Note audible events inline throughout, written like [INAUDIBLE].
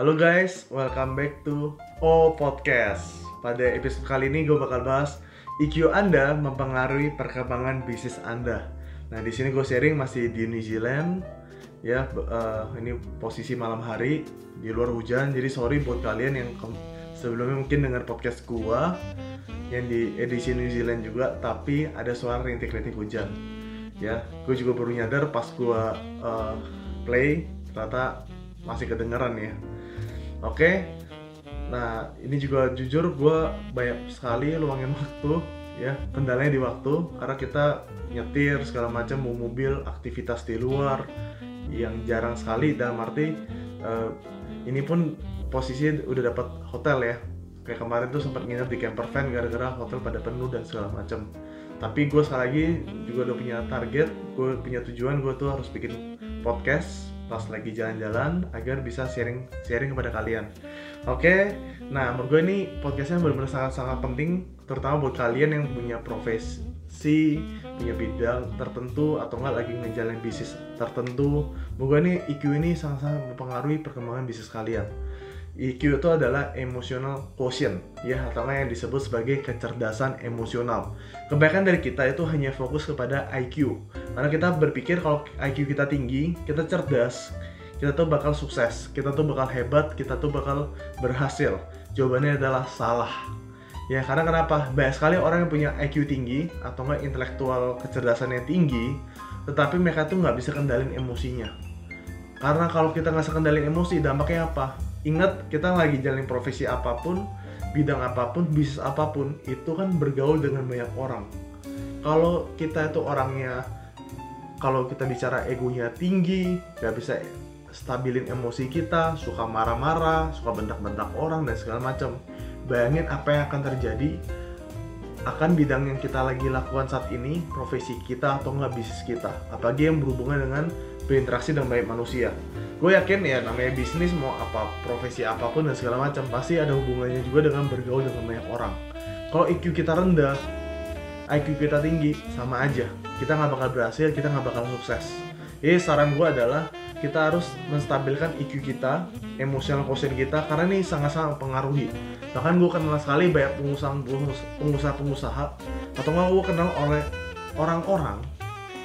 Halo guys, welcome back to O Podcast. Pada episode kali ini gue bakal bahas IQ Anda mempengaruhi perkembangan bisnis Anda. Nah di sini gue sharing masih di New Zealand, ya uh, ini posisi malam hari di luar hujan. Jadi sorry buat kalian yang sebelumnya mungkin dengar podcast gue yang di edisi New Zealand juga, tapi ada suara rintik-rintik hujan. Ya, gue juga baru nyadar pas gue uh, play ternyata masih kedengeran ya Oke, nah ini juga jujur gue banyak sekali luangin waktu ya kendalanya di waktu karena kita nyetir segala macam mau mobil aktivitas di luar yang jarang sekali dalam arti uh, ini pun posisi udah dapat hotel ya. Kayak kemarin tuh sempat nginep di camper van gara-gara hotel pada penuh dan segala macam. Tapi gue sekali lagi juga udah punya target gue punya tujuan gue tuh harus bikin podcast pas lagi jalan-jalan agar bisa sharing sharing kepada kalian. Oke, nah menurut gue ini podcastnya benar-benar sangat-sangat penting, terutama buat kalian yang punya profesi, punya bidang tertentu atau enggak lagi ngejalanin bisnis tertentu. Menurut gue ini IQ ini sangat-sangat mempengaruhi perkembangan bisnis kalian. EQ itu adalah emotional quotient ya atau yang disebut sebagai kecerdasan emosional. Kebanyakan dari kita itu hanya fokus kepada IQ karena kita berpikir kalau IQ kita tinggi, kita cerdas, kita tuh bakal sukses, kita tuh bakal hebat, kita tuh bakal berhasil. Jawabannya adalah salah. Ya karena kenapa? Banyak sekali orang yang punya IQ tinggi atau enggak intelektual kecerdasannya tinggi, tetapi mereka tuh nggak bisa kendalin emosinya. Karena kalau kita nggak bisa kendalin emosi, dampaknya apa? Ingat kita lagi jalin profesi apa pun bidang apa pun bisnis apa pun itu kan bergaul dengan banyak orang. Kalau kita itu orangnya kalau kita bicara egonya tinggi nggak bisa stabilin emosi kita suka marah-marah suka bentak-bentak orang dan segala macam. Bayangin apa yang akan terjadi akan bidang yang kita lagi lakukan saat ini profesi kita atau nggak bisnis kita. Apalagi yang berhubungan dengan berinteraksi dengan banyak manusia. Gue yakin ya namanya bisnis mau apa profesi apa pun dan segala macam pasti ada hubungannya juga dengan bergaul dengan banyak orang. Kalau IQ kita rendah IQ kita tinggi sama aja. Kita nggak bakal berhasil kita nggak bakal sukses. Jadi saran gue adalah kita harus menstabilkan IQ kita emosional quotient kita karena ini sangat-sangat mempengaruhi. Bahkan gue kenal sekali banyak pengusaha pengusaha atau nggak gue kenal oleh orang-orang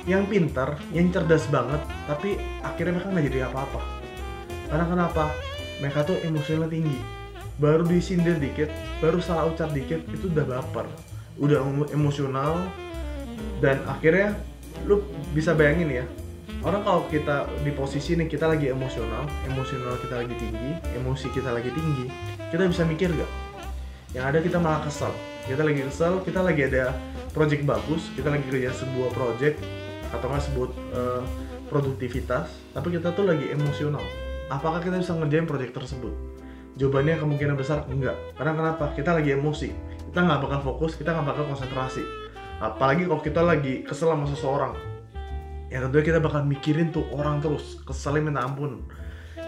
yang pintar, yang cerdas banget, tapi akhirnya mereka nggak jadi apa-apa. Karena kenapa? Mereka tuh emosional tinggi. Baru disindir dikit, baru salah ucap dikit, itu udah baper. Udah emosional, dan akhirnya lu bisa bayangin ya, orang kalau kita di posisi nih kita lagi emosional, emosional kita lagi tinggi, emosi kita lagi tinggi, kita bisa mikir gak? Yang ada kita malah kesel. Kita lagi kesel, kita lagi ada project bagus, kita lagi kerja sebuah project, atau nggak sebut uh, produktivitas tapi kita tuh lagi emosional. Apakah kita bisa ngerjain proyek tersebut? Jawabannya kemungkinan besar enggak. Karena kenapa? Kita lagi emosi. Kita nggak bakal fokus kita nggak bakal konsentrasi. Apalagi kalau kita lagi kesel sama seseorang. Yang kedua kita bakal mikirin tuh orang terus. Keselnya minta ampun.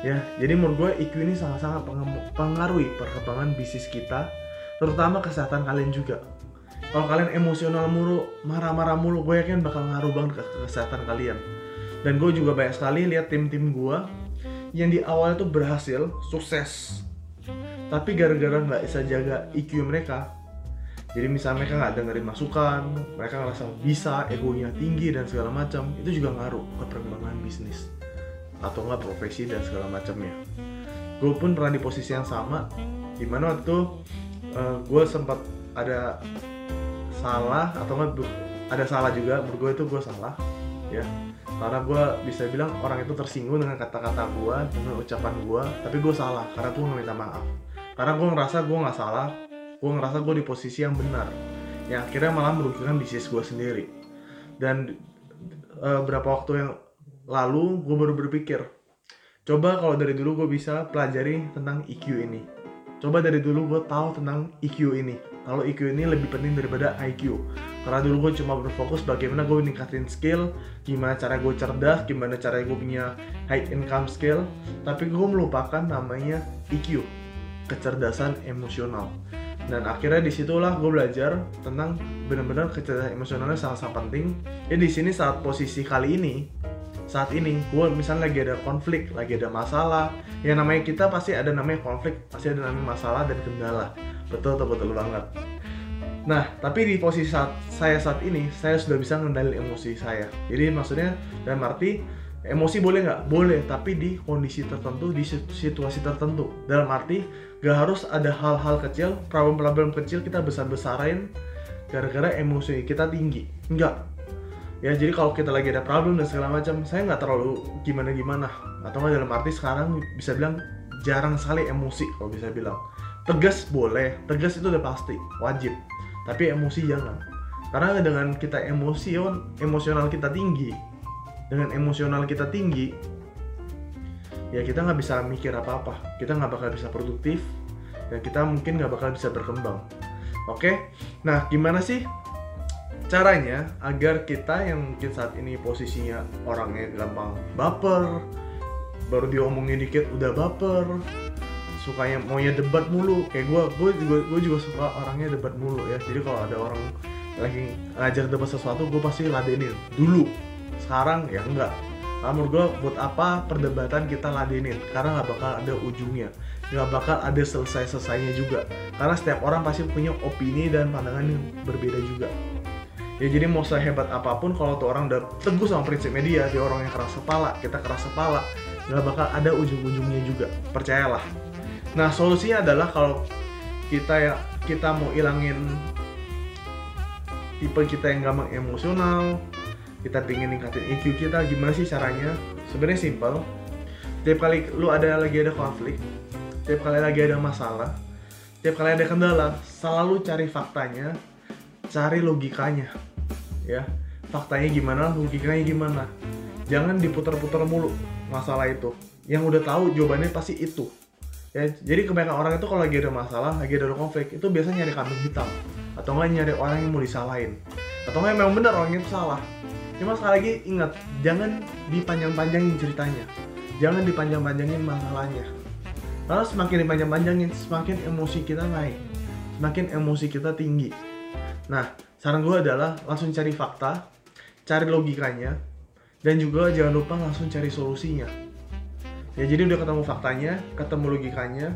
Ya jadi menurut gue IQ ini sangat-sangat pengaruhi perkembangan bisnis kita terutama kesehatan kalian juga kalau kalian emosional mulu marah-marah mulu gue yakin bakal ngaruh banget ke kesehatan kalian. Dan gue juga banyak sekali lihat tim-tim gue yang di awal itu berhasil sukses. Tapi gara-gara nggak bisa jaga IQ mereka jadi misalnya mereka nggak dengerin masukan mereka ngerasa bisa egonya tinggi dan segala macam itu juga ngaruh ke perkembangan bisnis. Atau nggak profesi dan segala macamnya. Gue pun pernah di posisi yang sama di mana waktu uh, eh, gue sempat ada salah atau enggak ada salah juga menurut gue itu gue salah ya. Karena gue bisa bilang orang itu tersinggung dengan kata-kata gue dengan ucapan gue tapi gue salah karena gue minta maaf. Karena gue ngerasa gue nggak salah gue ngerasa gue di posisi yang benar yang akhirnya malah merugikan bisnis gue sendiri. Dan e, berapa waktu yang lalu gue baru berpikir coba kalau dari dulu gue bisa pelajari tentang EQ ini. Coba dari dulu gue tahu tentang EQ ini kalau IQ ini lebih penting daripada IQ karena dulu gue cuma berfokus bagaimana gue meningkatin skill gimana cara gue cerdas gimana cara gue punya high income skill. Tapi gue melupakan namanya EQ kecerdasan emosional. Dan akhirnya di situlah gue belajar tentang benar-benar kecerdasan emosionalnya sangat-sangat penting. Ya di sini saat posisi kali ini saat ini gue misalnya lagi ada konflik lagi ada masalah ya namanya kita pasti ada namanya konflik pasti ada namanya masalah dan kendala betul betul banget. Nah tapi di posisi saat saya saat ini saya sudah bisa ngendalin emosi saya. Jadi maksudnya dalam arti emosi boleh nggak? Boleh tapi di kondisi tertentu di situasi tertentu. Dalam arti gak harus ada hal-hal kecil problem-problem kecil kita besar-besarin gara-gara emosi kita tinggi. Enggak ya jadi kalau kita lagi ada problem dan segala macam saya nggak terlalu gimana gimana atau nggak dalam arti sekarang bisa bilang jarang sekali emosi kalau bisa bilang tegas boleh tegas itu udah pasti wajib. Tapi emosi jangan. Karena dengan kita emosi emosional kita tinggi. Dengan emosional kita tinggi ya kita nggak bisa mikir apa apa kita nggak bakal bisa produktif dan kita mungkin nggak bakal bisa berkembang. Oke? Nah gimana sih caranya agar kita yang mungkin saat ini posisinya orangnya gampang baper baru diomongin dikit udah baper sukanya maunya debat mulu. Kayak gue gue juga gue juga suka orangnya debat mulu ya. Jadi kalau ada orang lagi ngajar debat sesuatu gue pasti ladenin dulu sekarang ya enggak. Menurut gue buat apa perdebatan kita ladenin karena nggak bakal ada ujungnya. Nggak bakal ada selesai selesainya juga. Karena setiap orang pasti punya opini dan pandangan yang berbeda juga. Ya jadi mau sehebat apa pun kalau tuh orang udah teguh sama prinsip media dia orang yang keras kepala kita keras kepala nggak bakal ada ujung-ujungnya juga. Percayalah nah solusinya adalah kalau kita ya kita mau ilangin tipe kita yang gampang emosional kita pingin ningkatin EQ kita gimana sih caranya? Sebenarnya simple. Tiap kali lu ada lagi ada konflik tiap kali lagi ada masalah tiap kali ada kendala selalu cari faktanya cari logikanya ya. Faktanya gimana logikanya gimana? Jangan diputar-putar mulu masalah itu. Yang udah tahu jawabannya pasti itu ya jadi kebanyakan orang itu kalau lagi ada masalah lagi ada konflik itu biasanya nyari kambing hitam. Atau nggak nyari orang yang mau disalahin. Atau nggak memang benar orang itu salah. Cuma sekali lagi ingat jangan dipanjang-panjangin ceritanya. Jangan dipanjang-panjangin masalahnya. Karena semakin dipanjang-panjangin semakin emosi kita naik. Semakin emosi kita tinggi. Nah saran gue adalah langsung cari fakta cari logikanya dan juga jangan lupa langsung cari solusinya ya jadi udah ketemu faktanya ketemu logikanya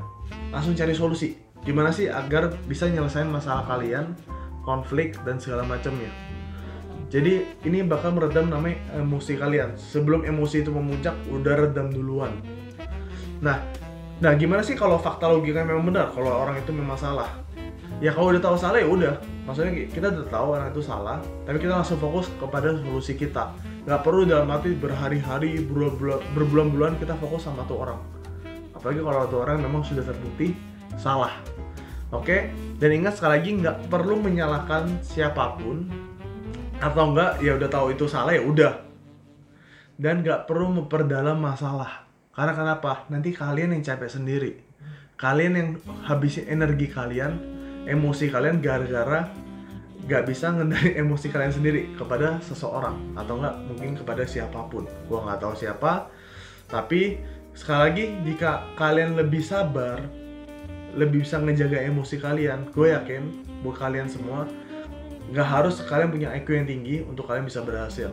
langsung cari solusi. Gimana sih agar bisa nyelesain masalah kalian konflik dan segala macamnya. Jadi ini bakal meredam namanya emosi kalian. Sebelum emosi itu memuncak udah redam duluan. Nah nah gimana sih kalau fakta logika memang benar? Kalau orang itu memang salah ya kalau udah tahu salah ya udah. Maksudnya kita udah tahu orang itu salah tapi kita langsung fokus kepada solusi kita. Nggak perlu dalam arti berhari-hari berbulan-bulan kita fokus sama tuh orang. Apalagi kalau tuh orang memang sudah terbukti salah. Oke? Dan ingat sekali lagi nggak perlu menyalahkan siapa pun. Atau enggak ya udah tahu itu salah ya udah. Dan nggak perlu memperdalam masalah. Karena kenapa? Nanti kalian yang capek sendiri. Kalian yang habisin energi kalian emosi kalian gara-gara gak bisa ngendali [LAUGHS] emosi kalian sendiri kepada seseorang atau enggak mungkin kepada siapa pun. Gua nggak tahu siapa tapi sekali lagi jika kalian lebih sabar lebih bisa ngejaga emosi kalian gue yakin buat kalian semua nggak harus kalian punya IQ yang tinggi untuk kalian bisa berhasil.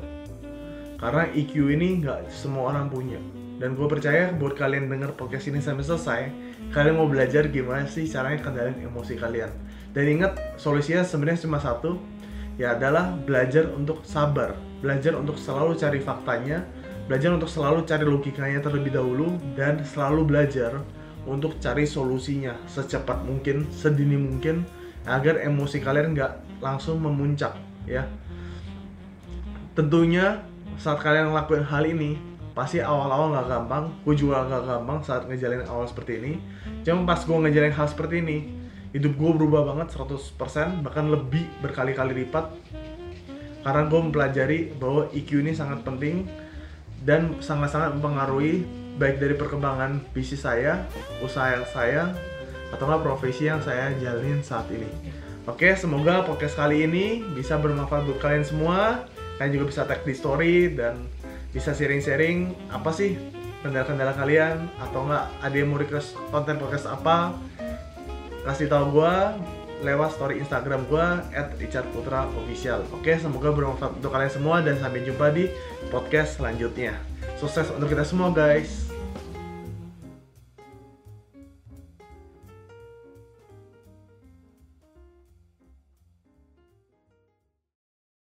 Karena IQ ini nggak semua orang punya dan gue percaya buat kalian denger podcast ini sampai selesai kalian mau belajar gimana sih caranya kendalin emosi kalian. Dan ingat solusinya sebenarnya cuma satu ya adalah belajar untuk sabar. Belajar untuk selalu cari faktanya belajar untuk selalu cari logikanya terlebih dahulu dan selalu belajar untuk cari solusinya secepat mungkin sedini mungkin agar emosi kalian nggak langsung memuncak ya. Tentunya saat kalian ngelakuin hal ini pasti awal-awal nggak gampang gue juga nggak gampang saat ngejalanin awal seperti ini cuma pas gue ngejalanin hal seperti ini hidup gue berubah banget 100% bahkan lebih berkali-kali lipat karena gue mempelajari bahwa EQ ini sangat penting dan sangat-sangat mempengaruhi baik dari perkembangan bisnis saya, usaha saya, atau profesi yang saya jalanin saat ini. Oke, semoga podcast kali ini bisa bermanfaat buat kalian semua. Kalian juga bisa tag di story dan bisa sharing-sharing apa sih kendala-kendala kalian atau enggak ada yang mau request konten podcast apa kasih tahu gue lewat story Instagram gue @richardputraofficial. Oke, semoga bermanfaat untuk kalian semua dan sampai jumpa di podcast selanjutnya. Sukses untuk kita semua guys.